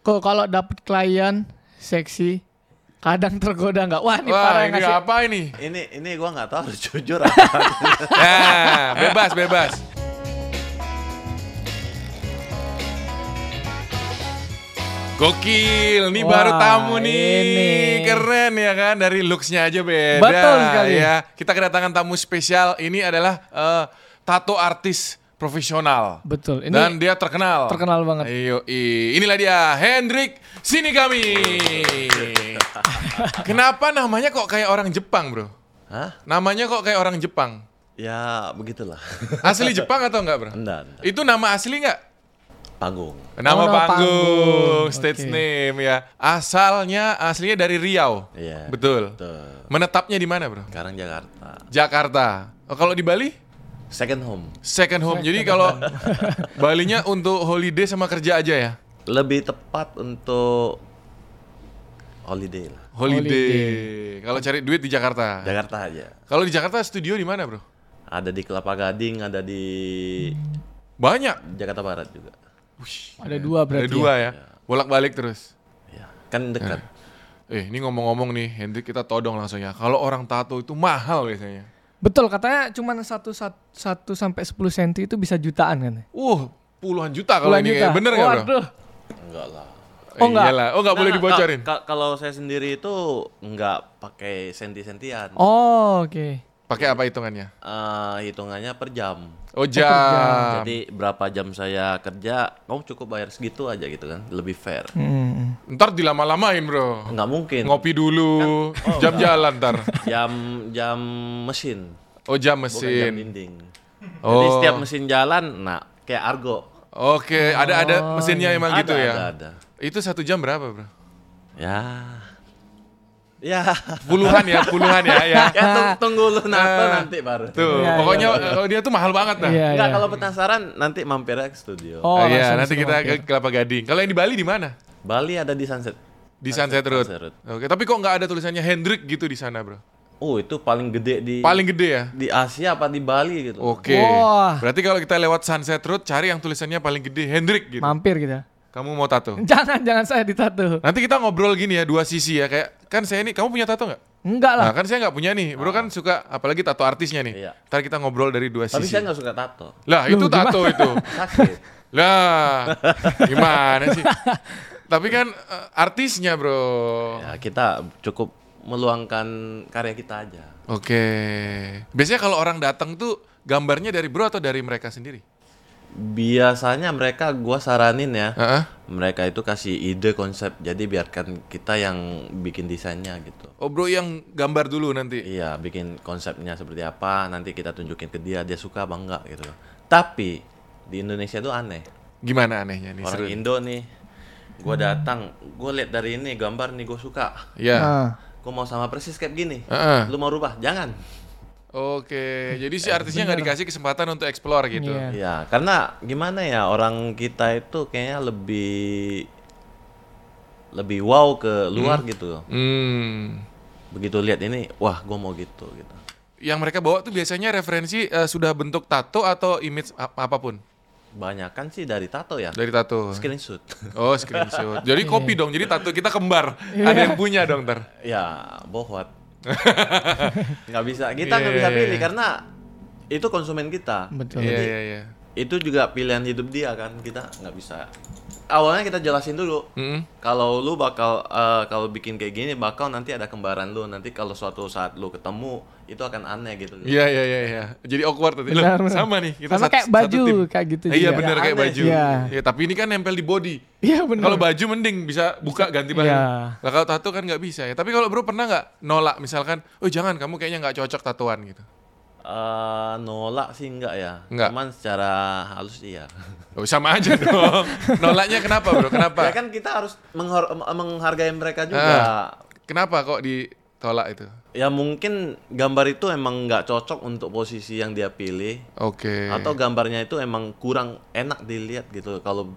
Kok kalau dapet klien seksi kadang tergoda nggak? Wah, ini Wah, parah ini ngasih. apa ini? Ini ini gua nggak tahu jujur apa. Nah, bebas, bebas. Gokil, nih Wah, baru tamu nih, ini. keren ya kan dari looksnya aja beda. Betul sekali. Ya, kita kedatangan tamu spesial. Ini adalah eh, tato artis profesional. Betul. Ini Dan dia terkenal. terkenal banget. Ayo, inilah dia Hendrik sini kami. Kenapa namanya kok kayak orang Jepang, bro? Hah? Namanya kok kayak orang Jepang? Ya begitulah. Asli Jepang atau enggak, bro? Enggak, enggak. Itu nama asli enggak? Panggung. Nama Oh, nama panggung, panggung. stage Oke. name ya. Asalnya aslinya dari Riau. Iya. Betul. Betul. Menetapnya di mana, bro? Sekarang Jakarta. Jakarta. Oh, kalau di Bali? Second home. Second home. Jadi kalau Balinya untuk holiday sama kerja aja ya? Lebih tepat untuk holiday lah. Holiday. Kalau cari duit di Jakarta. Jakarta aja. Kalau di Jakarta studio di mana, bro? Ada di Kelapa Gading, ada di Banyak. Jakarta Barat juga. ada dua Ada berarti. dua ya. ya. Bolak-balik terus. Ya, kan dekat. Eh, ini ngomong-ngomong nih, Hendrik kita todong langsung ya. Kalau orang tato itu mahal biasanya. Betul, katanya cuma satu, satu, satu sampai 10 cm itu bisa jutaan kan? Uh, puluhan juta kalau Puluhan ini juta. bener nggak bro? Waduh. Enggak lah. Oh, Eh, nggak? iyalah. Oh nggak boleh Nah, dibocorin. ka- ka- kalau saya sendiri itu nggak pakai senti-sentian. Oh, oke. Pakai apa hitungannya? Eh, hitungannya per jam. Oh jam. Jadi berapa jam saya kerja, kamu cukup bayar segitu aja gitu kan, lebih fair. Hmm. Ntar dilama-lamain bro. Nggak mungkin. Ngopi dulu, jam jalan ntar. Jam jam mesin, Oh jam bukan jam mesin. dinding. Jadi Oh. setiap mesin jalan, nah kayak argo. Oke, ada ada mesinnya emang Ada, gitu ya. Ada, ada. Itu satu jam berapa bro? Ya. Ya. Puluhan ya, puluhan ya. ya. ya tung- tunggu lu nato Eh. nanti baru. Tuh, Iya, pokoknya kalau dia tuh mahal banget nah. Iya, Enggak, iya. kalau penasaran nanti mampir aja ke studio. Oh, Oh, iya, nanti kita semua, ke. Kelapa Gading. Kalau yang di Bali di mana? Bali ada di Sunset. Di Sunset Road. Sunset Road. Oke, tapi kok nggak ada tulisannya Hendrik gitu di sana, bro? Oh, itu paling gede di Paling gede ya? di Asia apa di Bali gitu. Oke. Wah. Berarti kalau kita lewat Sunset Road cari yang tulisannya paling gede Hendrik gitu. Mampir kita. Kamu mau tato? Jangan, jangan saya ditato. Nanti kita ngobrol gini ya dua sisi ya kayak kan saya ini kamu punya tato nggak? Enggak lah. Nah kan saya nggak punya nih. Bro kan suka apalagi tato artisnya nih. Iya. Ntar kita ngobrol dari dua Tapi sisi. saya nggak suka tato. Lah itu Loh, tato itu. Sakit. Lah gimana sih? Tapi kan eh, artisnya bro. ya, kita cukup meluangkan karya kita aja. Oke. Biasanya kalau orang datang tuh gambarnya dari bro atau dari mereka sendiri? Biasanya mereka gua saranin ya. Heeh. Mereka itu kasih ide konsep. Jadi biarkan kita yang bikin desainnya gitu. Oh bro yang gambar dulu nanti. Iya, bikin konsepnya seperti apa, nanti kita tunjukin ke dia, dia suka apa enggak gitu. Tapi di Indonesia tuh aneh. Gimana anehnya nih? Orang seru. Indo nih, gua datang, gua lihat dari ini gambar nih gua suka. Iya. Nah, Gua mau sama persis kayak gini. Heeh. Lu mau rubah? Jangan. Oke, jadi si artisnya nggak dikasih kesempatan untuk explore gitu. Iya. Iya, karena gimana ya orang kita itu kayaknya lebih lebih wow ke luar gitu. Hmm. Begitu lihat ini, wah gua mau gitu gitu. Yang mereka bawa tuh biasanya referensi eh, sudah bentuk tato atau image ap- apa pun Banyakan sih dari tato ya. dari tato. Screenshot. Oh, screenshot. Jadi kopi dong. Jadi tato kita kembar. Ada yang punya dong ntar. ya, bohwat. nggak bisa. Kita nggak bisa Iya. pilih karena itu konsumen kita. betul. Iya, Jadi, iya, iya. Itu juga pilihan hidup dia kan. Kita nggak bisa. Awalnya kita jelasin dulu. Mm-mm. Kalau lu bakal eh, kalau bikin kayak gini bakal nanti ada kembaran lu. Nanti kalau suatu saat lu ketemu itu akan aneh gitu. Iya, iya, iya, iya. Jadi awkward tadi. Loh, Benar, benar. sama nih. Kita Sama satu- kayak satu baju, tim. kayak gitu Eh, Iya, Ya, kayak aneh baju. Iya. Iya, tapi ini kan nempel di body. Iya benar. Kalau baju mending bisa buka ganti baju. Iya. Lah kalau tato kan nggak bisa ya. Tapi kalau bro pernah nggak nolak misalkan, oh jangan kamu kayaknya nggak cocok tatoan gitu. Eh, nolak sih enggak ya. Enggak. Cuman secara halus iya. Oh sama aja dong. Nolaknya kenapa bro? Kenapa? ya kan kita harus menghor- menghargai mereka juga. Ah. Kenapa kok ditolak itu? Ya mungkin gambar itu emang nggak cocok untuk posisi yang dia pilih Oke. atau gambarnya itu emang kurang enak dilihat gitu kalau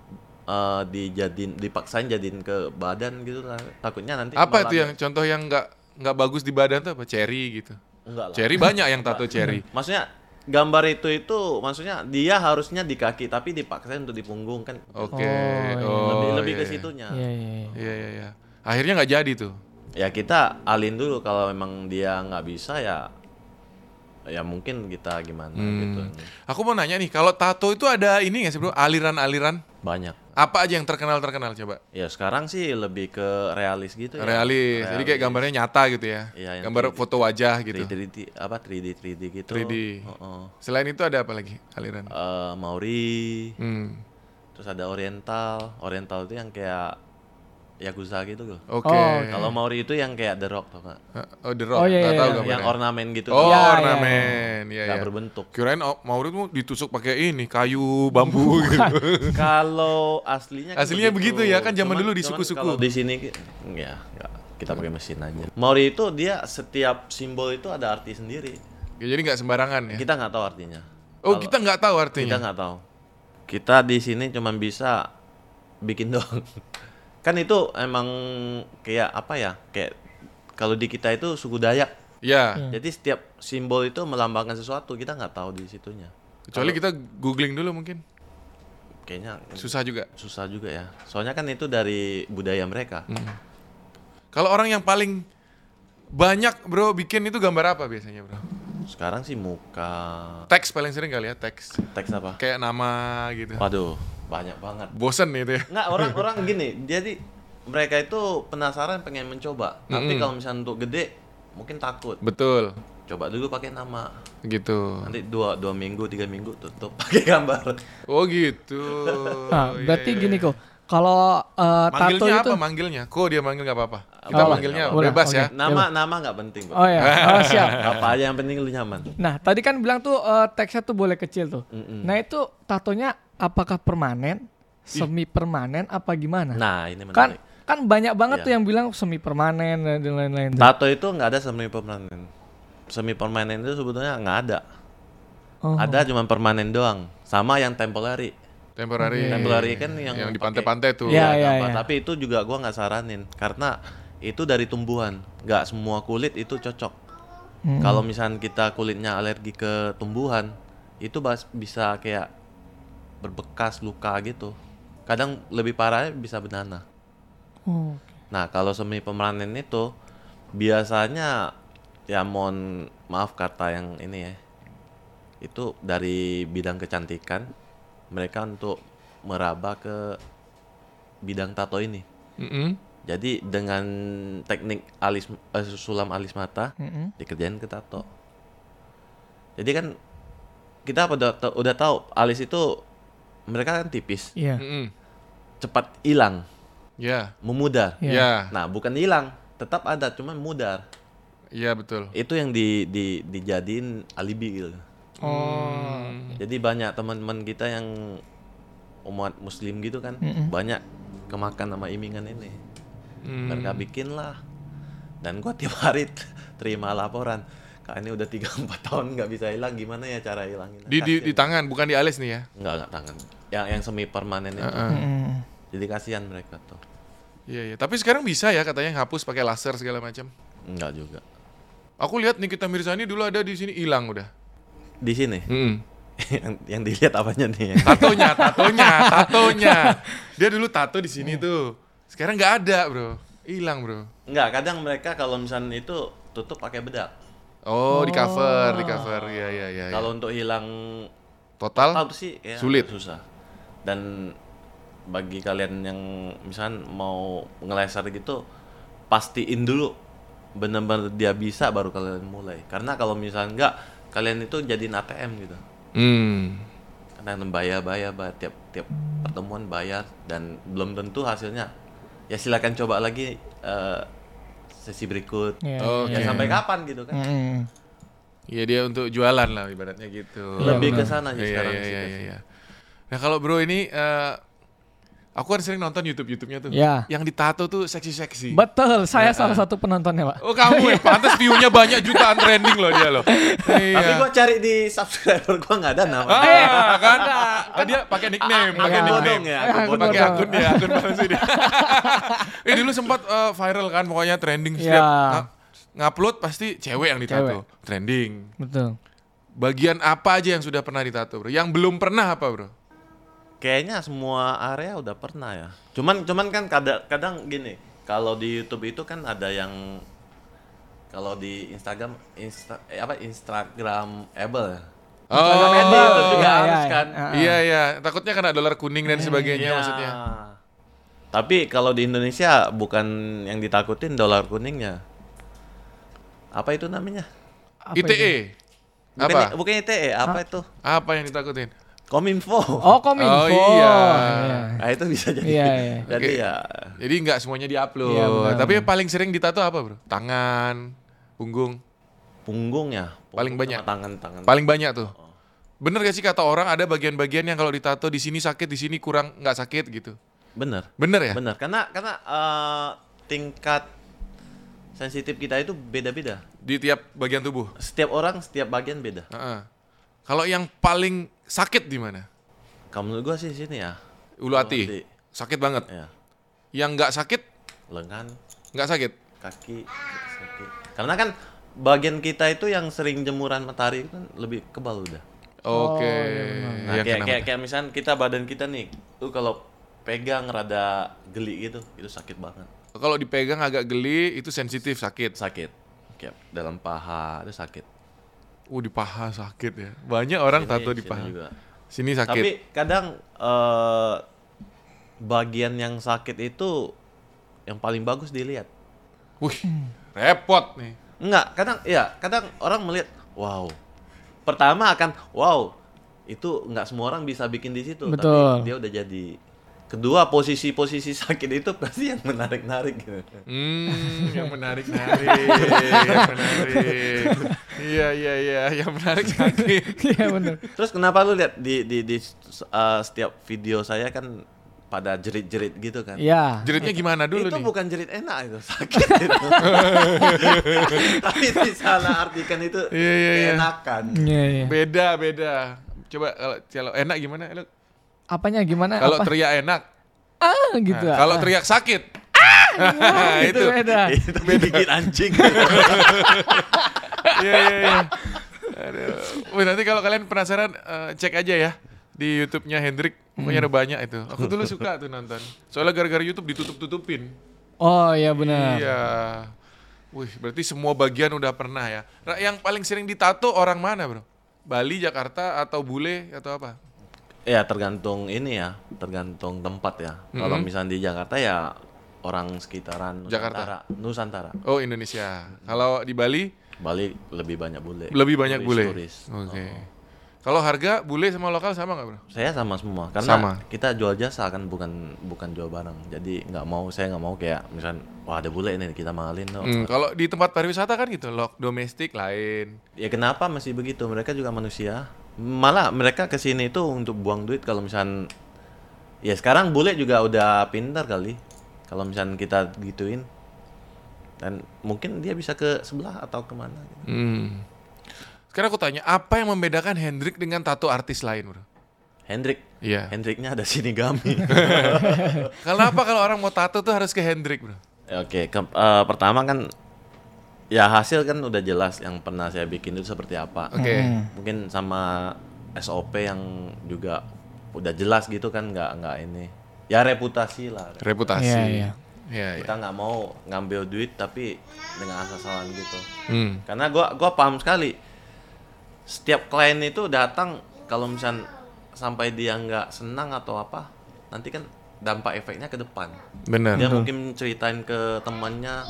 eh, dijadiin dipaksain jadiin ke badan gitu lah. Takutnya nanti apa itu yang contoh yang nggak nggak bagus di badan tuh apa? Cherry gitu. Enggak lah. Cherry banyak yang tato cherry. Maksudnya gambar itu itu maksudnya dia harusnya di kaki tapi dipaksain untuk di punggung kan. Oke. Oh, Oh, lebih lebih iya, ke iya. situnya. Iya, iya, iya. Iya iya iya. Akhirnya nggak jadi tuh. Ya kita alin dulu kalau memang dia nggak bisa ya ya mungkin kita gimana gitu. Hmm. Aku mau nanya nih, kalau tato itu ada ini nggak sih bro? Aliran-aliran? Banyak. Apa aja yang terkenal terkenal coba? Ya sekarang sih lebih ke realis gitu ya. Realis. Jadi kayak gambarnya nyata gitu ya. Yang Gambar 3D. foto wajah gitu. 3D, apa 3D 3D gitu. 3D. Heeh. Selain itu ada apa lagi aliran? Eh, Maori, Hmm. terus ada Oriental. Oriental itu yang kayak Yakuza gitu loh. Oke. Oh, Kalau Maori itu yang kayak The Rock tau nggak? Oh, The Rock. Oh, iya, iya, tahu iya. gambarnya. Yang ornamen gitu. Oh, iya, ornamen. Iya, iya. berbentuk. Kirain oh, Mauri tuh ditusuk pakai ini, kayu, bambu gitu. Kalau aslinya kan Aslinya begitu ya, kan zaman Cuman- dulu di suku-suku. Kalau di sini ya nggak, kita pakai mesin aja. Maori itu dia setiap simbol itu ada arti sendiri. Ya, jadi nggak sembarangan ya. Kita nggak tahu artinya. Oh, Kalau- kita nggak tahu kita artinya. nggak tahu. Kita di sini cuma bisa bikin doang. Kan itu emang kayak apa ya? Kayak kalau di kita itu suku Dayak. Ya, Jadi setiap simbol itu melambangkan sesuatu. Kita nggak tahu di situnya. kecuali kita googling dulu mungkin. Kayaknya Susah juga. susah juga ya. Soalnya kan itu dari budaya mereka. Hmm. Kalau orang yang paling banyak bro bikin itu gambar apa biasanya bro? Sekarang sih muka Teks paling sering kali ya teks. teks apa? Kayak nama gitu. Waduh, banyak banget. Bosen itu ya. Nggak, orang-orang gini, jadi mereka itu penasaran pengen mencoba. Tapi Mm-mm. kalau misalnya untuk gede, mungkin takut. Betul. Coba dulu pakai nama. Gitu. Nanti dua, dua minggu, tiga minggu tutup pakai gambar. Oh gitu. Nah, berarti iya, gini iya. kok. Kalau eh, tato Manggilnya itu apa manggilnya? Kok dia manggil nggak apa-apa? Kita Boleh, manggilnya boleh, bebas oke. ya. Nama nama nggak penting. Bro. Oh ya, oh, siap. Apa aja yang penting lu nyaman. Nah, tadi kan bilang tuh eh, teksnya tuh boleh kecil tuh. Mm-mm. Nah, itu tatonya apakah permanen, semi permanen apa gimana? Nah, ini kan menarik. kan banyak banget Iya. tuh yang bilang semi permanen dan lain-lain. Tato itu nggak ada semi permanen. Semi permanen itu sebetulnya nggak ada. Oh. Ada cuma permanen doang. Sama yang temporary. Temporary. Temporary kan yang yang di pantai-pantai tuh. Ya, gampang. iya. Tapi itu juga gua nggak saranin karena itu dari tumbuhan. Nggak semua kulit itu cocok. Hmm. Kalau misalnya kita kulitnya alergi ke tumbuhan, itu bisa kayak berbekas luka gitu. Kadang lebih parahnya bisa benana. Oh, Nah, kalau semi permanen itu biasanya ya mohon maaf kata yang ini ya. Itu dari bidang kecantikan mereka untuk meraba ke bidang tato ini. Mm-mm. Jadi dengan teknik alis eh, sulam alis mata Mm-mm. dikerjain ke tato. Jadi kan kita udah udah tahu alis itu mereka kan tipis, Iya. Mm-mm. cepat hilang, Ya. memudar. Iya. Ya. Nah, bukan hilang, tetap ada, cuman mudar. Iya betul. Itu yang di, di dijadiin alibi gitu. Oh. Jadi banyak teman-teman kita yang umat muslim gitu kan, Mm-mm. banyak kemakan sama imingan ini. Hmm. Mereka bikin lah. Dan gua tiap hari terima laporan. Kak ini udah 3 4 tahun nggak bisa hilang, gimana ya cara hilangin? Di, di, di tangan bukan di alis nih ya. Enggak, enggak tangan. Yang yang semi permanen itu. Heeh. Mm-mm. Jadi kasihan mereka tuh. Iya iya. Tapi sekarang bisa ya katanya hapus pakai laser segala macam. Enggak juga. Aku lihat Nikita Mirzani dulu ada di sini hilang udah. Di sini Mm. yang, yang dilihat apanya nih? Tatonya, tatonya, tatonya. Dia dulu tato di sini tuh. Sekarang nggak ada bro. Hilang bro. Enggak, kadang mereka kalau misalnya itu tutup pakai bedak. Oh, di cover, di cover. Iya iya iya. Kalau untuk hilang Total? tato sih ya, Sulit. susah. Dan bagi kalian yang misalnya mau ngeleser gitu, pastiin dulu benar-benar dia bisa baru kalian mulai. Karena kalau misalnya enggak, kalian itu jadiin ATM gitu. Hmm. Karena bayar bayar bayar tiap tiap pertemuan bayar dan belum tentu hasilnya. Ya silakan coba lagi eh, sesi berikut. Iya. Oke. Ya sampai kapan gitu kan? Mm-mm. Iya dia untuk jualan lah ibaratnya gitu. Lebih ke benar. sana sih Iya, sekarang iya, sih. iya, iya, iya. Nah kalau bro ini, eh, aku kan sering nonton YouTube YouTube-nya tuh. Ya. Yang ditato tuh seksi-seksi. Betul, saya Ya, salah ah. satu penontonnya, Pak. Oh kamu ya, pantas view-nya banyak jutaan trending loh dia loh. Iya. Tapi gua cari di subscriber gua nggak ada nama. Ah, kan? Ah, dia pakai nickname, pakai Iya. nickname. Bodong ya, pakai akun dia, akun palsu dia. eh dulu sempat eh, viral kan, pokoknya trending setiap Ya. ngupload pasti cewek yang ditato, Cewek. trending. Betul. Bagian apa aja yang sudah pernah ditato, bro? Yang belum pernah apa, bro? Kayaknya semua area udah pernah ya. Cuman cuman kan kadang kadang gini, kalau di YouTube itu kan ada yang kalau di Instagram Insta, eh, apa Instagramable ya. Oh, Instagramable itu juga iya, harus iya. kan. Ah. iya iya. Takutnya kena dolar kuning dan sebagainya Iya. maksudnya. Tapi kalau di Indonesia bukan yang ditakutin dolar kuningnya. Apa itu namanya? Apa itu? ITE. Bukan, Apa? bukan ITE, apa itu? Apa yang ditakutin? Kominfo. Oh, kominfo. Oh, iya. Nah, itu bisa jadi. Iya, iya. Jadi Oke. ya Jadi nggak semuanya diupload. Iya, benar, Tapi yang paling sering ditato apa, bro? Tangan, punggung. punggung ya. Paling Punggung banyak. sama Tangan-tangan. Paling banyak tuh. Bener gak sih kata orang ada bagian-bagian yang kalau ditato di sini sakit, di sini kurang nggak sakit gitu. Bener. Bener ya? Bener. Karena karena eh, tingkat sensitif kita itu beda-beda. Di tiap bagian tubuh. Setiap orang, setiap bagian beda. Heeh. Kalau yang paling sakit di mana? Kalau menurut gua sih sini ya. Ulu hati. hati. Sakit banget. Ya. Yang nggak sakit, Lengan, nggak sakit. kaki, kaki. Karena kan bagian kita itu yang sering jemuran matahari itu kan lebih kebal udah. Oke. iya benar. Nah, Ya, kayak, kayak kayak misalnya kita badan kita nih, tuh kalau pegang rada geli gitu, itu sakit banget. Kalau dipegang agak geli, itu sensitif sakit. Sakit. Kayak dalam paha itu sakit. Uh, di paha sakit ya. Banyak orang Sini- tato di sini paha. juga. Sini sakit. Tapi kadang eh, bagian yang sakit itu yang paling bagus dilihat. Wih, repot nih. Enggak, kadang ya, kadang orang melihat, wow. Pertama akan wow, itu enggak semua orang bisa bikin di situ, Betul. tapi dia udah jadi. Kedua, posisi-posisi sakit itu pasti yang menarik-narik gitu. Hmm, yang menarik narik, yang menarik. Iya iya iya, yang menarik. Iya benar. Terus kenapa lu lihat di di di uh, setiap video saya kan pada jerit-jerit gitu kan? Iya. Jeritnya gimana dulu itu nih? bukan jerit enak itu sakit itu. Tapi disalah artikan itu Iya, iya, iya. keenakan. Iya, iya. Beda beda. Coba kalau kalau enak gimana? Lu? Apanya gimana? Kalau Apa? teriak enak. ah gitu. Nah, ah. kalau teriak sakit. itu itu. beda. itu gigit anjing. Iya iya iya. Aduh. Wih, nanti kalau kalian penasaran eh, cek aja ya di YouTube-nya Hendrik. Pokoknya ada banyak itu. Aku dulu suka tuh nonton. Soalnya gara-gara YouTube ditutup-tutupin. Oh iya benar. Iya. Wih, berarti semua bagian udah pernah ya. Nah, yang paling sering ditato orang mana, Bro? Bali, Jakarta atau bule atau apa? ya tergantung ini ya, tergantung tempat ya. Kalau misalnya di Jakarta ya orang sekitaran Jakarta. Nusantara. Nusantara. Oh, Indonesia. Kalau di Bali Bali lebih banyak bule. lebih banyak Turis, bule. turis. Oke. Oh. Kalau harga bule sama lokal sama nggak, Bro? Saya sama semua karena Sama. kita jual jasa kan bukan bukan jual barang. Jadi nggak mau saya nggak mau kayak misal wah ada bule ini kita mahalin no. Hmm, kalau di tempat pariwisata kan gitu, lok domestik lain. Ya kenapa masih begitu? Mereka juga manusia. Malah mereka ke sini itu untuk buang duit kalau misal ya sekarang bule juga udah pintar kali. Kalau misal kita gituin dan mungkin dia bisa ke sebelah atau ke mana. gitu. Hmm. Sekarang aku tanya, apa yang membedakan Hendrik dengan tato artis lain, Bro? Hendrik, Iya. Hendriknya ada sini kami. Kenapa kalau orang mau tato tuh harus ke Hendrik, Bro? Oke, ke- eh, pertama kan ya hasil kan udah jelas yang pernah saya bikin itu seperti apa. Oke. Hmm. Mungkin sama SOP yang juga udah jelas gitu kan nggak nggak ini. Ya reputasi lah. Reputasi. Iya, iya. Iya, iya. Kita nggak mau ngambil duit tapi dengan asal-asalan gitu. Hmm. Karena gua gua paham sekali. Setiap klien itu datang kalau misal sampai dia nggak senang atau apa, nanti kan dampak efeknya ke depan. Benar. Dia mungkin ceritain ke temannya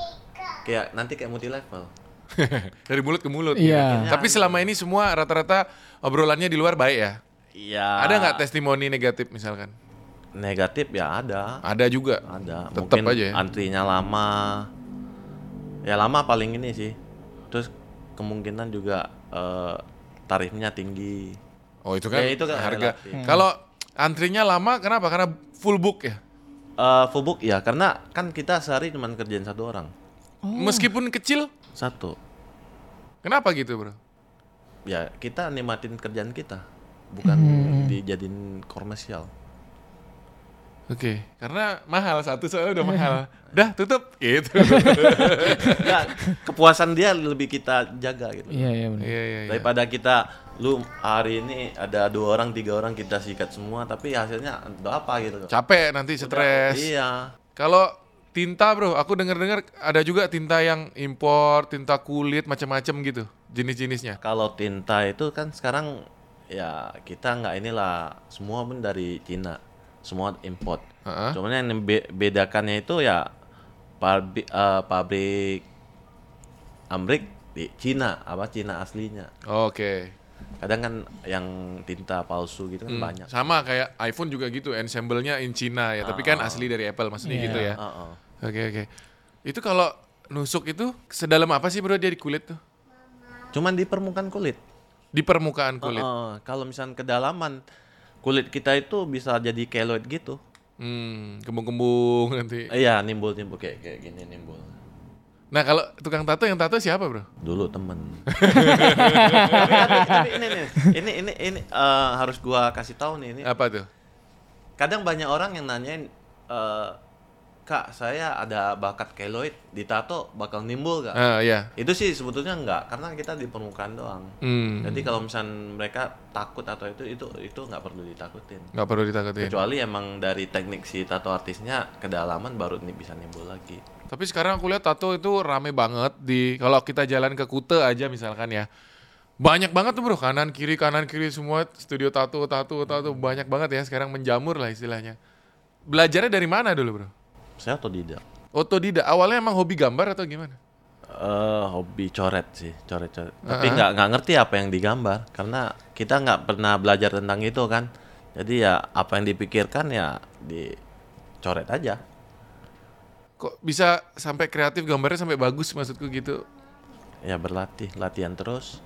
kayak nanti kayak multi level. Dari mulut ke mulut. Iya. gitu. Tapi selama ini semua rata-rata obrolannya di luar baik ya. Iya. Ada nggak testimoni negatif misalkan? Negatif ya ada. Ada juga. Ada. Tetep Mungkin aja ya. antrinya lama. Ya lama paling ini sih. Terus kemungkinan juga eh, tarifnya tinggi. Oh itu kan, Ya, itu kan harga. relatif. Kalau antrinya lama kenapa? Karena full book ya. Eh full book ya karena kan kita sehari cuma kerjain satu orang. Meskipun kecil, Satu. kenapa gitu bro? Ya kita nikmatin kerjaan kita. Bukan dijadiin komersial. Oke, karena mahal satu soalnya udah mahal. Dah tutup gitu. ya, kepuasan dia lebih kita jaga gitu. Iya iya benar. Iya iya. iya. Daripada kita lu hari ini ada dua orang tiga orang kita sikat semua tapi hasilnya untuk apa gitu Capek nanti stres. iya Kalau tinta bro, aku denger-dengar ada juga tinta yang impor, tinta kulit macam-macam gitu jenis-jenisnya. kalau tinta itu kan sekarang ya kita nggak inilah semua pun dari Cina semua import Heeh. cuman yang be- bedakannya itu ya pabrik eh, pabrik Amrik di Cina apa Cina aslinya Oke. kadang kan yang tinta palsu gitu kan Hmm, banyak Sama kayak iPhone juga gitu, ensemble-nya in China ya, tapi kan Ah. asli dari Apple maksudnya Iya. gitu ya. Heeh. Oke oke. Itu kalau nusuk itu sedalam apa sih bro dia di kulit tuh? cuman di permukaan kulit Di permukaan kulit. Heeh, kalau misalnya kedalaman kulit kita itu bisa jadi keloid gitu. Hmm, kembung-kembung nanti. Iya, nimbul nimbul kayak kayak gini nimbul. Nah kalau tukang tato yang tato siapa bro? Dulu temen. tapi, tapi ini nih, ini ini ini eh, harus gua kasih tahu nih ini. Apa tuh? Kadang banyak orang yang nanyain eh, Kak, saya ada bakat keloid di tato bakal nimbul gak? Ah iya. Itu sih sebetulnya enggak, karena kita di permukaan doang. Hmm, Jadi kalau misalnya mereka takut atau itu itu itu nggak perlu ditakutin. nggak perlu ditakutin. Kecuali emang dari teknik si tato artisnya kedalaman baru ini bisa nimbul lagi. Tapi sekarang aku lihat tato itu rame banget di kalau kita jalan ke Kute aja misalkan ya. Banyak banget tuh bro, kanan kiri kanan kiri semua studio tato tato tato banyak banget ya sekarang menjamur lah istilahnya. Belajarnya dari mana dulu bro? Saya otodidak. Otodidak. Awalnya emang hobi gambar atau gimana? Eh hobi coret sih, coret-coret. Tapi nggak nggak ngerti apa yang digambar karena kita nggak pernah belajar tentang itu kan. Jadi ya apa yang dipikirkan ya dicoret aja. Kok bisa sampai kreatif gambarnya sampai bagus maksudku gitu? Ya berlatih, latihan terus.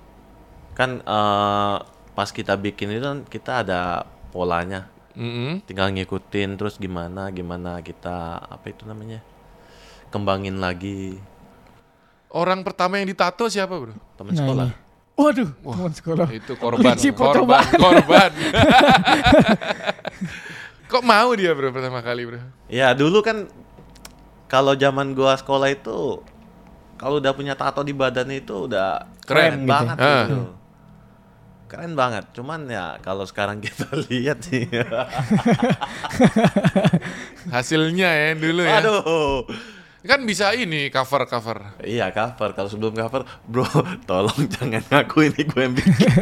Kan eh, pas kita bikin itu kan kita ada polanya. Mm-mm. Tinggal ngikutin terus gimana gimana kita apa itu namanya? Kembangin lagi Orang pertama yang ditato siapa bro? teman Nah, sekolah. ini. Waduh, teman sekolah. Itu korban, korban, korban. Kok mau dia bro pertama kali bro? Ya dulu kan kalau zaman gua sekolah itu kalau udah punya tato di badan itu udah Keren gitu. banget Ah. gitu. Keren banget. Cuman ya kalau sekarang kita lihat sih. Hasilnya ya dulu ya. Aduh. Kan bisa ini cover cover. Iya cover. Kalau sebelum cover, bro, tolong jangan ngaku ini gue yang bikin.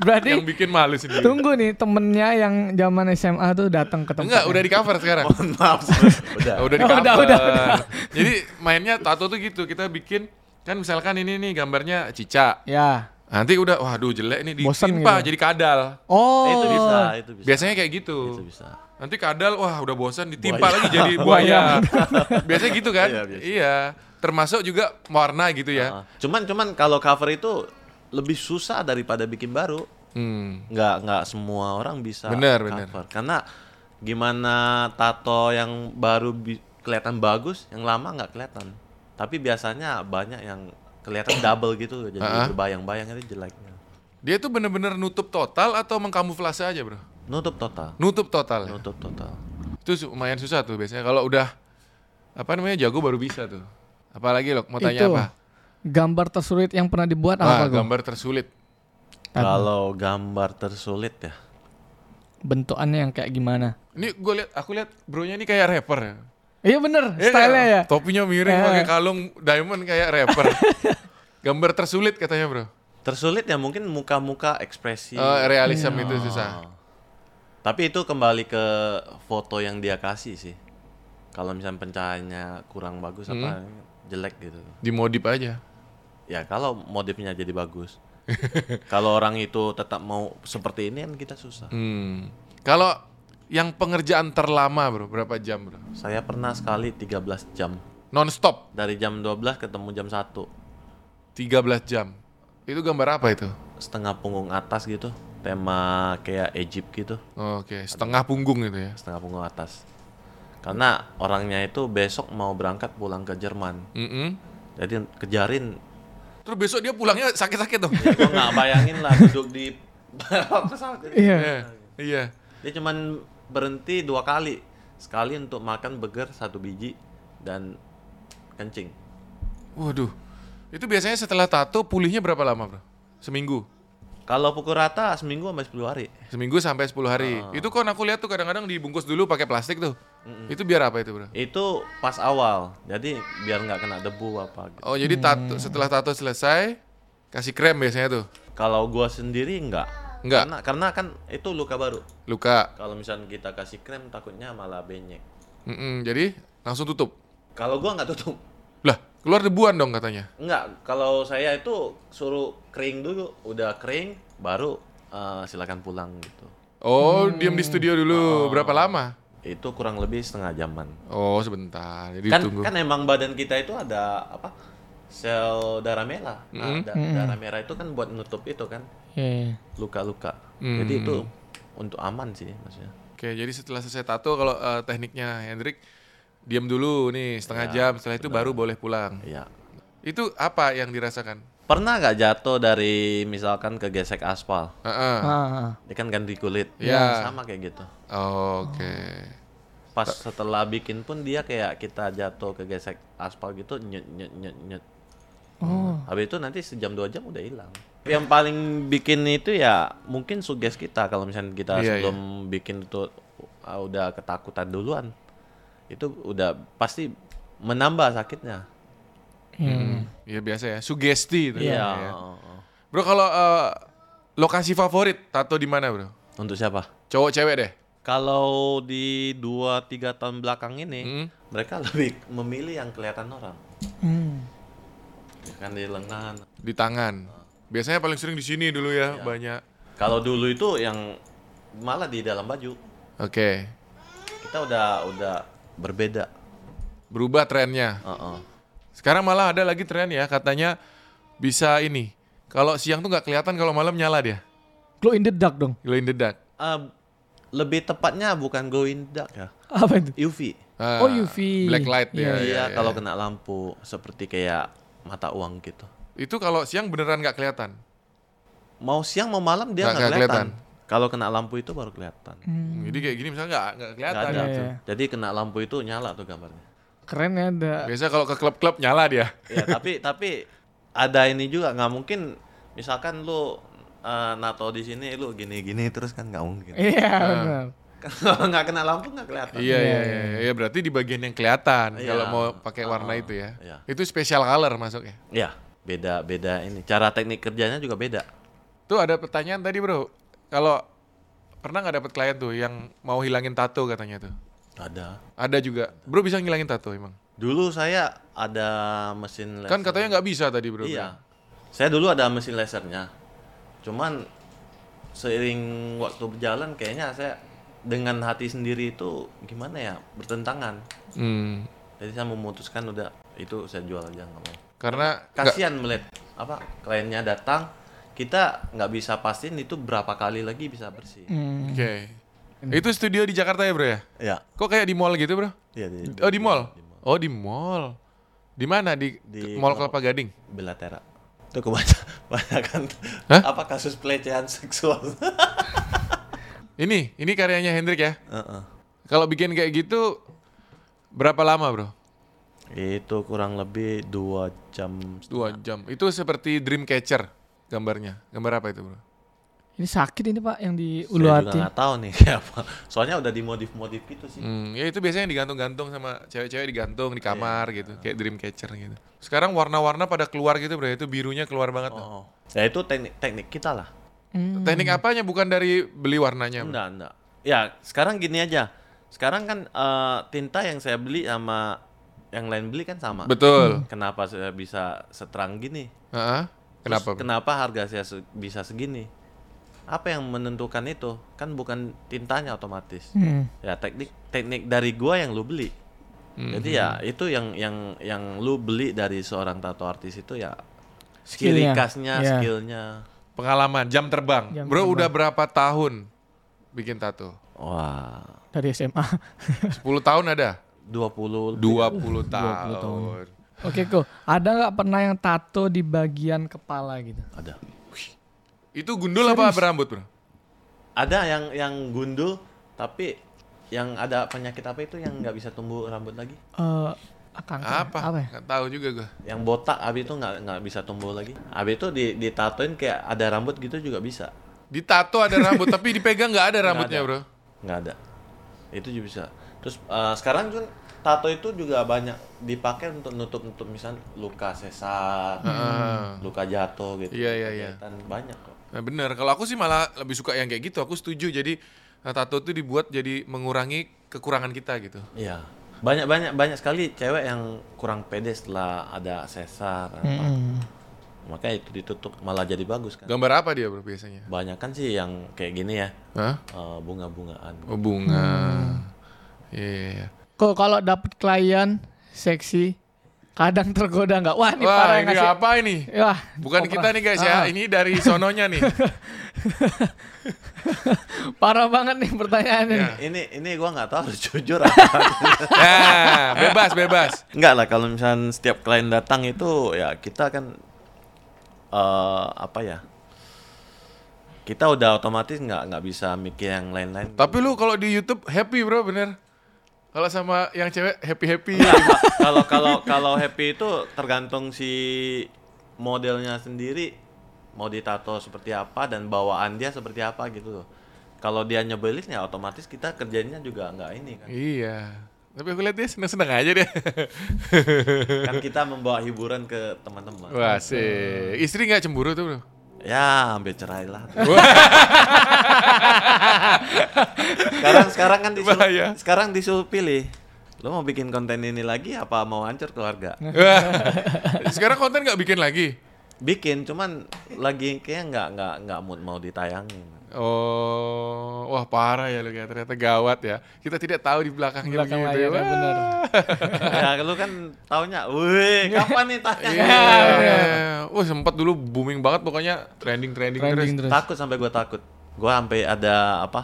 Berarti Yang bikin malu sendiri. tunggu nih temennya yang zaman SMA tuh datang ke tempat. Enggak, udah di cover sekarang. Mohon maaf. udah. Oh, udah di Oh, cover. udah, udah, Jadi mainnya tato tuh gitu. Kita bikin kan misalkan ini nih gambarnya Cica. Ya. Nanti udah waduh jelek nih ditimpa gitu. jadi kadal. Oh. Eh, itu bisa, itu bisa. Biasanya kayak gitu. Itu bisa. Nanti kadal wah udah bosan ditimpa Buaya. lagi jadi buaya. Biasanya gitu kan? Iya, biasa. Iya. Termasuk juga warna gitu ya. Ah. Cuman cuman kalau cover itu lebih susah daripada bikin baru. Hmm. nggak nggak semua orang bisa Bener, bener. cover karena gimana tato yang baru bi- kelihatan bagus yang lama nggak kelihatan tapi biasanya banyak yang kelihatan double gitu jadi Ah. berbayang-bayang itu jeleknya Dia tuh bener-bener nutup total atau mengkamuflase aja, Bro? nutup total Nutup total. ya? nutup total Itu lumayan susah tuh biasanya kalau udah apa namanya jago baru bisa tuh. Apalagi lo mau tanya Itu. apa? Gambar tersulit yang pernah dibuat Wah, apa gambar tersulit. Kalau gambar tersulit ya Bentukannya yang kayak gimana? Ini gue lihat aku lihat bronya ini kayak rapper ya. Iya bener, Iya stylenya nggak? ya. Topinya miring Eh. pakai kalung diamond kayak rapper. gambar tersulit katanya, Bro. tersulit ya mungkin muka-muka ekspresi Oh, realism Iya. itu susah. Ah. tapi itu kembali ke foto yang dia kasih sih kalau misalnya pencahayaannya kurang bagus apa Hmm. jelek gitu Dimodif aja. Ya kalau modifnya jadi bagus. kalau orang itu tetap mau seperti ini kan kita susah. Hmm. Kalau yang pengerjaan terlama, Bro, berapa jam, Bro? Saya pernah sekali 13 jam. Non-stop Dari jam 12 ketemu jam 1. 13 jam. Itu gambar apa itu? Setengah punggung atas gitu. Tema kayak Egypt gitu. Oke, setengah punggung itu ya. Setengah punggung atas. Karena orangnya itu besok mau berangkat pulang ke Jerman. Mm-mm. Jadi kejarin. Terus besok dia pulangnya sakit-sakit dong. Ya, gua nggak bayangin lah duduk di pesawat. Iya. Iya. Iya. Dia cuman berhenti dua kali. Sekali untuk makan burger satu biji dan kencing. Waduh. Itu biasanya setelah tato pulihnya berapa lama, Bro? Seminggu. Kalau pukul rata seminggu sampai 10 hari. Seminggu sampai 10 hari. Ah. Itu kan aku lihat tuh kadang-kadang dibungkus dulu pakai plastik tuh. Itu biar apa itu, Bro? Itu pas awal. Jadi biar nggak kena debu apa gitu. Oh, jadi tato setelah tato selesai kasih krem biasanya tuh. Kalau gua sendiri enggak. Enggak. Karena, karena kan itu luka baru. Luka. Kalau misalnya kita kasih krem takutnya malah benyek. Mm-mm, jadi langsung tutup. Kalau gua nggak tutup. Lah, keluar debuan dong katanya. Enggak, kalau saya itu suruh kering dulu, udah kering baru eh, silakan pulang gitu. Oh, diam di studio dulu. Berapa lama? Itu kurang lebih setengah jaman. Oh, sebentar. Jadi Kan tunggu. kan emang badan kita itu ada apa? Sel darah merah. Nah, da- darah merah itu kan buat nutup itu kan Iya. luka-luka. Hmm. Jadi itu untuk aman sih maksudnya. Oke, jadi setelah selesai tato kalau eh, tekniknya Hendrik diam dulu nih setengah jam, setelah itu baru boleh pulang. Iya. Itu apa yang dirasakan? Pernah nggak jatuh dari misalkan kegesek aspal? Heeh. Ah, Dia kan ganti kulit. Iya. Sama kayak gitu. Oke. Pas setelah bikin pun dia kayak kita jatuh kegesek aspal gitu nyet nyet nyet nyet. Oh. Habis itu nanti sejam dua jam udah hilang. Yang paling bikin itu ya mungkin suges kita kalau misalnya kita Iya, sebelum bikin itu uh, udah ketakutan duluan. Itu udah pasti menambah sakitnya. Hmm. Iya biasa ya, sugesti itu. Iya. ya. Bro, kalau eh, lokasi favorit tato di mana, Bro? Untuk siapa? Cowok cewek deh. Kalau di 2-3 tahun belakang ini, Hmm. mereka lebih memilih yang kelihatan orang. Hmm. Kan di lengan. Di tangan. Biasanya paling sering di sini dulu ya, banyak. Kalau dulu itu yang malah di dalam baju. Oke. Kita udah udah berbeda. Berubah trennya. Heeh. Sekarang malah ada lagi tren ya, katanya bisa ini. Kalau siang tuh nggak kelihatan, kalau malam nyala dia. Glow in the dark dong. Glow in the dark. Eh, lebih tepatnya bukan go in dark ya. Apa itu? UV. Ah, Oh, UV. Black light Iya, ya. Iya, ya, ya. kalau kena lampu seperti kayak mata uang gitu. Itu kalau siang beneran nggak kelihatan. Mau siang mau malam dia Nggak- kelihatan. Kalau kena lampu itu baru kelihatan. Hmm. Jadi kayak gini misalnya nggak nggak kelihatan ada. Iya, gitu. iya. Jadi kena lampu itu nyala tuh gambarnya. Keren ya ada. Biasa kalau ke klub-klub nyala dia. ya tapi tapi ada ini juga nggak mungkin misalkan lu eh, nato di sini lu gini-gini terus kan nggak mungkin. Iya benar. Kalau nggak kena lampu nggak kelihatan. Iya iya iya. Ya berarti di bagian yang kelihatan Iya. kalau mau pakai warna Ah, itu ya. iya. Itu special color masuknya. Ya, beda beda ini. Cara teknik kerjanya juga beda. Tuh ada pertanyaan tadi bro. Kalau pernah nggak dapat klien tuh yang mau hilangin tato katanya tuh. Ada. Ada juga. Bro bisa ngilangin tato emang. Dulu saya ada mesin laser. Kan katanya nggak bisa tadi bro. Iya. Saya dulu ada mesin lasernya. Cuman seiring waktu berjalan kayaknya saya dengan hati sendiri itu gimana ya bertentangan. Hmm. Jadi saya memutuskan udah itu saya jual aja nggak mau. Karena Kasihan melihat apa kliennya datang kita nggak bisa pastiin itu berapa kali lagi bisa bersih. Hmm. Oke. Itu studio di Jakarta ya bro ya? Ya. Kok kayak di mall gitu bro? Iya di, Oh di mall? Oh di mall. Di mana? Di, Di Mall Kelapa- Kelapa Gading? Belatera. Itu kebanyakan Hah? apa kasus pelecehan seksual. Ini, ini karyanya Hendrik ya? Heeh. Kalau bikin kayak gitu berapa lama bro? Itu kurang lebih dua jam. Dua jam. Itu seperti Dreamcatcher gambarnya. Gambar apa itu bro? Ini sakit ini pak yang di Saya ulu juga hati. nggak tahu nih kayak apa. Soalnya udah dimodif-modif gitu sih. Hmm, ya itu biasanya digantung-gantung sama cewek-cewek digantung di kamar Iya. gitu, kayak Dreamcatcher gitu. Sekarang warna-warna pada keluar gitu bro, itu birunya keluar banget. tuh. Oh. Ya itu teknik teknik kita lah. Hmm. Teknik apanya bukan dari beli warnanya? Enggak, enggak. Ya, sekarang gini aja. Sekarang kan eh, tinta yang saya beli sama yang lain beli kan sama. Betul. Kenapa saya bisa seterang gini? Heeh. Terus Kenapa? bro? Kenapa harga saya se- bisa segini? Apa yang menentukan itu? Kan bukan tintanya otomatis. Hmm. Ya teknik teknik dari gua yang lu beli. Hmm. Jadi ya itu yang yang yang lu beli dari seorang tato artis itu ya Skillnya. khasnya, Iya. skillnya. Pengalaman jam terbang. Jam bro terbang. udah berapa tahun bikin tato? Wah, Dari SMA. 10 tahun ada? 20 lebih. 20 tahun. tahun. Oke kok. Ada nggak pernah yang tato di bagian kepala gitu? ada. Itu gundul apa berambut, Bro? Ada yang yang gundul tapi yang ada penyakit apa itu yang nggak bisa tumbuh rambut lagi? Eh, Kanker. Apa? Apa ya? Nggak tahu juga gua. Yang botak abis itu nggak nggak bisa tumbuh lagi. Abis itu di ditatoin kayak ada rambut gitu juga bisa. Ditato ada rambut tapi dipegang nggak ada rambutnya, ada. Bro. Nggak ada. Itu juga bisa. Terus eh, sekarang kan tato itu juga banyak dipakai untuk nutup nutup misal luka sesar, luka jatuh gitu. Iya, iya, iya. Kelihatan banyak kok. Nah, bener. Kalau aku sih malah lebih suka yang kayak gitu. Aku setuju. Jadi eh, tato itu dibuat jadi mengurangi kekurangan kita gitu. Iya. Banyak banyak banyak sekali cewek yang kurang pede setelah ada sesar. apa. Mm-mm. Makanya itu ditutup malah jadi bagus kan. Gambar apa dia bro biasanya? Banyak kan sih yang kayak gini ya. Hah? eh, bunga-bungaan. Oh, bunga. Iya. iya, iya. Kok kalau dapet klien seksi kadang tergoda nggak? Wah ini Wah, parah ini ngasih. apa ini? Wah, Bukan kopra. kita nih guys ya, Ah, ini dari sononya nih. parah banget nih pertanyaannya. Ya. Ini ini gua nggak tahu harus jujur apa. Nah, bebas, bebas. Enggak lah kalau misalnya setiap klien datang itu ya kita kan eh apa ya? Kita udah otomatis nggak nggak bisa mikir yang lain-lain. Tapi lu kalau di YouTube happy bro, bener. Kalau sama yang cewek happy happy. kalau kalau kalau happy itu tergantung si modelnya sendiri mau ditato seperti apa dan bawaan dia seperti apa gitu loh. Kalau dia nyebelin ya otomatis kita kerjanya juga nggak ini kan. iya. Tapi aku lihat dia seneng-seneng aja dia. kan kita membawa hiburan ke teman-teman. Wah sih. Istri nggak cemburu tuh bro? Ya, hampir cerai lah. sekarang sekarang kan disuruh, Bahaya. sekarang disuruh pilih. Lo mau bikin konten ini lagi apa mau hancur keluarga? Sekarang konten nggak bikin lagi? Bikin, cuman lagi kayak nggak nggak nggak mood mau ditayangin. Oh, wah parah ya lu ya. Ternyata gawat ya. Kita tidak tahu di belakangnya Belakang begitu. layar, Wah. bener. ya lu kan taunya, wih kapan nih tayang? Iya. Wah sempat dulu booming banget pokoknya trending trending, Trending terus. terus. Takut sampai gua takut. Gua sampai ada apa?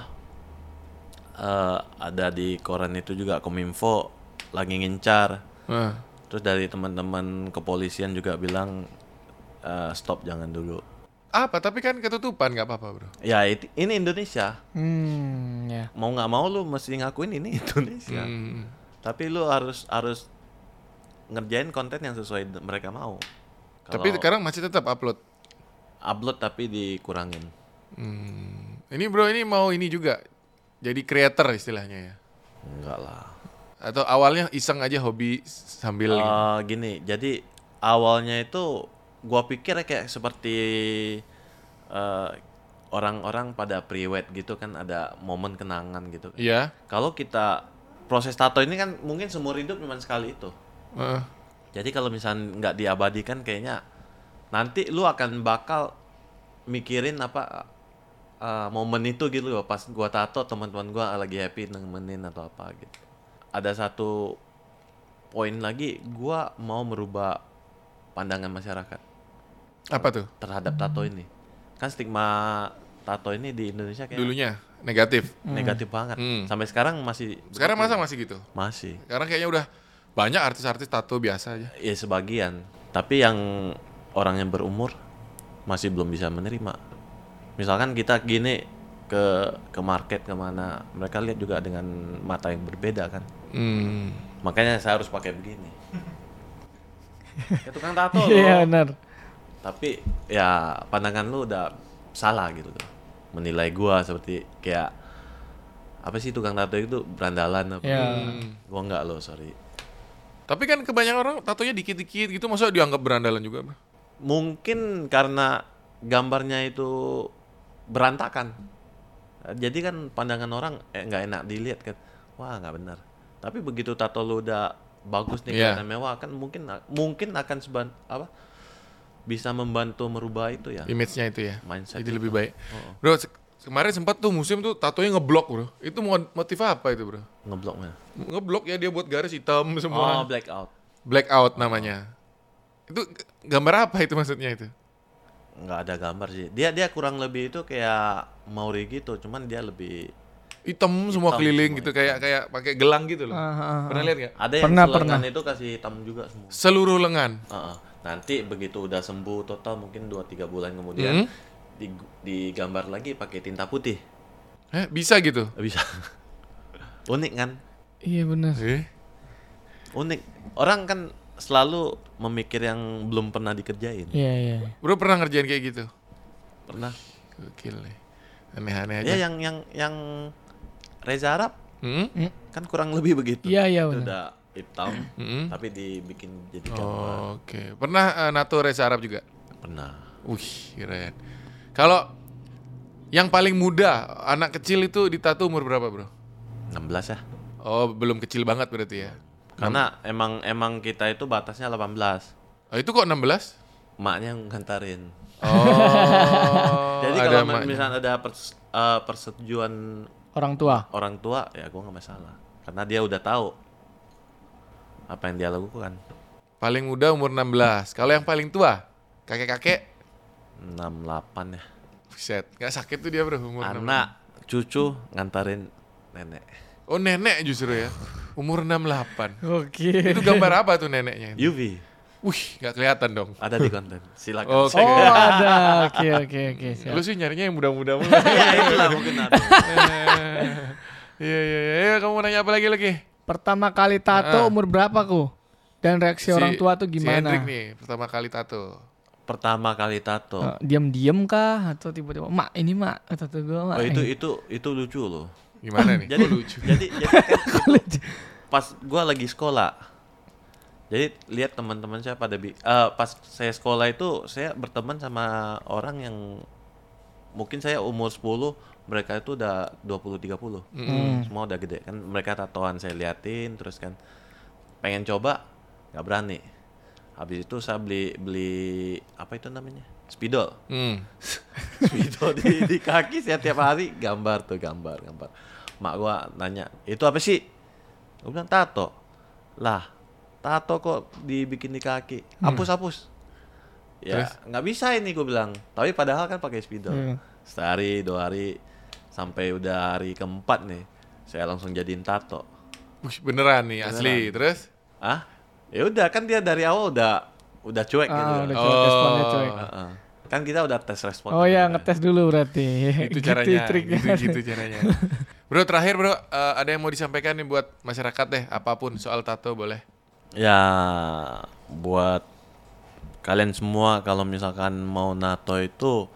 eh, ada di koran itu juga kominfo lagi ngincar. Nah, Terus dari teman-teman kepolisian juga bilang eh, stop jangan dulu. apa? Tapi kan ketutupan nggak apa-apa bro. Ya ini Indonesia. Hmm, ya. Mau nggak mau lu mesti ngakuin ini Indonesia. Hmm. Tapi lu harus harus ngerjain konten yang sesuai mereka mau. Tapi Kalau sekarang masih tetap upload. upload tapi dikurangin. Hmm. Ini bro ini mau ini juga jadi creator istilahnya ya. Enggak lah. Atau awalnya iseng aja hobi sambil. Eh, gini, jadi awalnya itu gua pikir kayak seperti eh, orang-orang pada priwet gitu kan ada momen kenangan gitu. Iya. Kalau kita proses tato ini kan mungkin seumur hidup cuma sekali itu. Heeh. Jadi kalau misalnya nggak diabadikan kayaknya nanti lu akan bakal mikirin apa uh, momen itu gitu loh pas gua tato teman-teman gua lagi happy nemenin atau apa gitu. Ada satu poin lagi gua mau merubah pandangan masyarakat Apa tuh? terhadap tato ini. Kan stigma tato ini di Indonesia kayak Dulunya negatif. negatif banget. Hmm. Sampai sekarang masih Sekarang masa masih gitu? masih. Sekarang kayaknya udah banyak artis-artis tato biasa aja. Ya sebagian. Tapi yang orang yang berumur masih belum bisa menerima. Misalkan kita gini ke ke market ke mana, mereka lihat juga dengan mata yang berbeda kan. Hmm. Makanya saya harus pakai begini. Ya tukang tato Iya loh. benar. Tapi ya pandangan lu udah salah gitu loh. Menilai gua seperti kayak apa sih tukang tato itu berandalan apa? Ya. Gua enggak loh, sorry. Tapi kan kebanyakan orang tatonya dikit-dikit gitu, masa dianggap berandalan juga? Bro? mungkin karena gambarnya itu berantakan jadi kan pandangan orang eh, nggak enak dilihat kan wah nggak benar tapi begitu tato lu udah bagus nih Iya. kelihatan mewah kan mungkin mungkin akan seban apa bisa membantu merubah itu ya Image-nya itu ya. mindset Jadi itu. lebih baik. Oh. Bro, se- kemarin sempat tuh musim tuh tatonya ngeblok, Bro. Itu mo- motif apa itu, Bro? ngebloknya Ngeblok ya dia buat garis hitam oh semua. blackout Blackout namanya. Itu g- gambar apa itu maksudnya itu? nggak ada gambar sih dia dia kurang lebih itu kayak Maori gitu cuman dia lebih Hitam semua Hitam keliling semua, gitu kayak kayak pakai gelang gitu loh. Ah, ah, ah. Pernah lihat nggak? ada yang Pernah, selengan pernah. itu kasih hitam juga semua Seluruh lengan. Heeh. Nanti begitu udah sembuh total mungkin 2-3 bulan kemudian Hmm. di- digambar lagi pakai tinta putih Eh, bisa gitu. bisa unik kan Iya benar. Eh. unik. Orang kan selalu memikir yang belum pernah dikerjain. Iya iya. Bro pernah ngerjain kayak gitu? Pernah. Gokil nih. Aneh-aneh aja. Ya yang yang yang Reza Arab Hmm? kan kurang lebih begitu. Iya iya benar. udah hitam Hmm? tapi dibikin jadi gambar. Oh, Oke. Pernah eh, nato Reza Arab juga? Pernah. Wih, keren. Kalau yang paling muda, anak kecil itu ditato umur berapa, Bro? 16 ya. Oh, belum kecil banget berarti ya. Karena emang emang kita itu batasnya 18. Oh, itu kok 16? Maknya yang ngantarin. Oh, Jadi kalau emaknya. misalnya ada pers- eh, persetujuan Orang tua. orang tua ya gua nggak masalah. Karena dia udah tahu apa yang dia lakukan. Paling muda umur 16. Kalau yang paling tua, kakek-kakek, 68 ya. buset, nggak sakit tuh dia, Bro, umur 16. Anak, cucu ngantarin nenek. Oh, nenek justru ya. Umur 68. Oke. Itu gambar apa tuh neneknya? UV Wih, nggak kelihatan dong. ada di konten. Silakan. Oke. Oh ada. Oke oke oke. Lu sih nyarinya yang muda-muda mulu. ya itulah mungkin ada. Iya, iya, iya. Iya, Kamu mau nanya apa lagi lagi? Pertama kali tato Ah. umur berapa ku? Dan reaksi orang tua tuh Si gimana? Hendrik nih, pertama kali tato. Pertama kali tato. Eh, Diam-diam kah atau tiba-tiba mak ini mak tato gua mak. Oh itu Eh, itu itu lucu loh. Gimana nih? Jadi Kok lucu. jadi jadi kan pas gua lagi sekolah. Jadi lihat teman-teman saya pada bi eh, pas saya sekolah itu saya berteman sama orang yang mungkin saya umur 10, mereka itu udah 20 30. Semua udah gede kan mereka tatoan saya liatin terus kan pengen coba nggak berani. Habis itu saya beli beli apa itu namanya? Spidol. Hmm. Spidol di, di kaki saya tiap hari gambar tuh gambar gambar. Mak gua nanya, "Itu apa sih?" Gua bilang tato. Lah, tato kok dibikin di kaki. Hapus hapus. Ya, nggak bisa ini gua bilang. Tapi padahal kan pakai spidol. Hmm. Sehari, dua hari sampai udah hari keempat nih, saya langsung jadiin tato. Wih, beneran nih, asli. Terus? Ah? Ya udah kan dia dari awal udah udah cuek gitu. Ah, udah Oh. coba responnya coy. Heeh. Kan kita udah tes respon. Oh ya kan. ngetes dulu berarti. Itu Gitu caranya. triknya. Gitu, gitu caranya. Bro, terakhir bro, eh, ada yang mau disampaikan nih buat masyarakat deh, apa pun soal tato boleh. Ya buat kalian semua kalau misalkan mau nato itu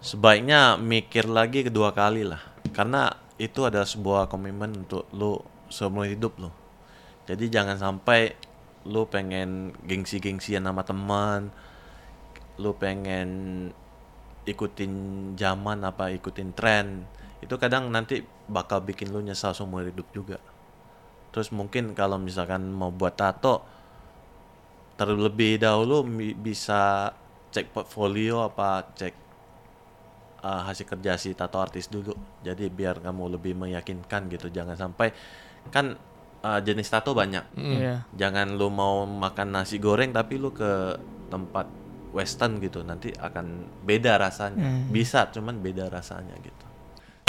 sebaiknya mikir lagi kedua kali lah. Karena itu adalah sebuah komitmen untuk lu seumur hidup lu. Jadi jangan sampai lu pengen gengsi-gengsian sama teman lu pengen ikutin zaman apa ikutin tren itu kadang nanti bakal bikin lu nyesal seumur hidup juga. Terus mungkin kalau misalkan mau buat tato terlebih dahulu bisa cek portfolio apa cek uh, hasil kerja si tato artis dulu. Jadi biar kamu lebih meyakinkan gitu. Jangan sampai kan uh, jenis tato banyak. Iya. Jangan lu mau makan nasi goreng tapi lu ke tempat western gitu. Nanti akan beda rasanya. Bisa cuman beda rasanya gitu.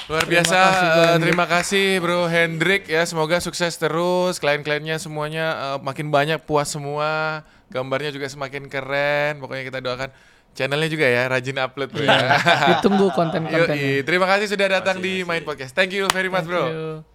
Luar Terima biasa, kasih, Bro eh, Hendrik. terima kasih Bro Hendrik ya. Semoga sukses terus, klien-kliennya semuanya eh, makin banyak, puas semua, gambarnya juga semakin keren. Pokoknya kita doakan channelnya juga ya, rajin upload bro ya. Ditunggu konten-kontennya. Terima kasih sudah datang di Main Podcast. Thank you very much bro. Thank you.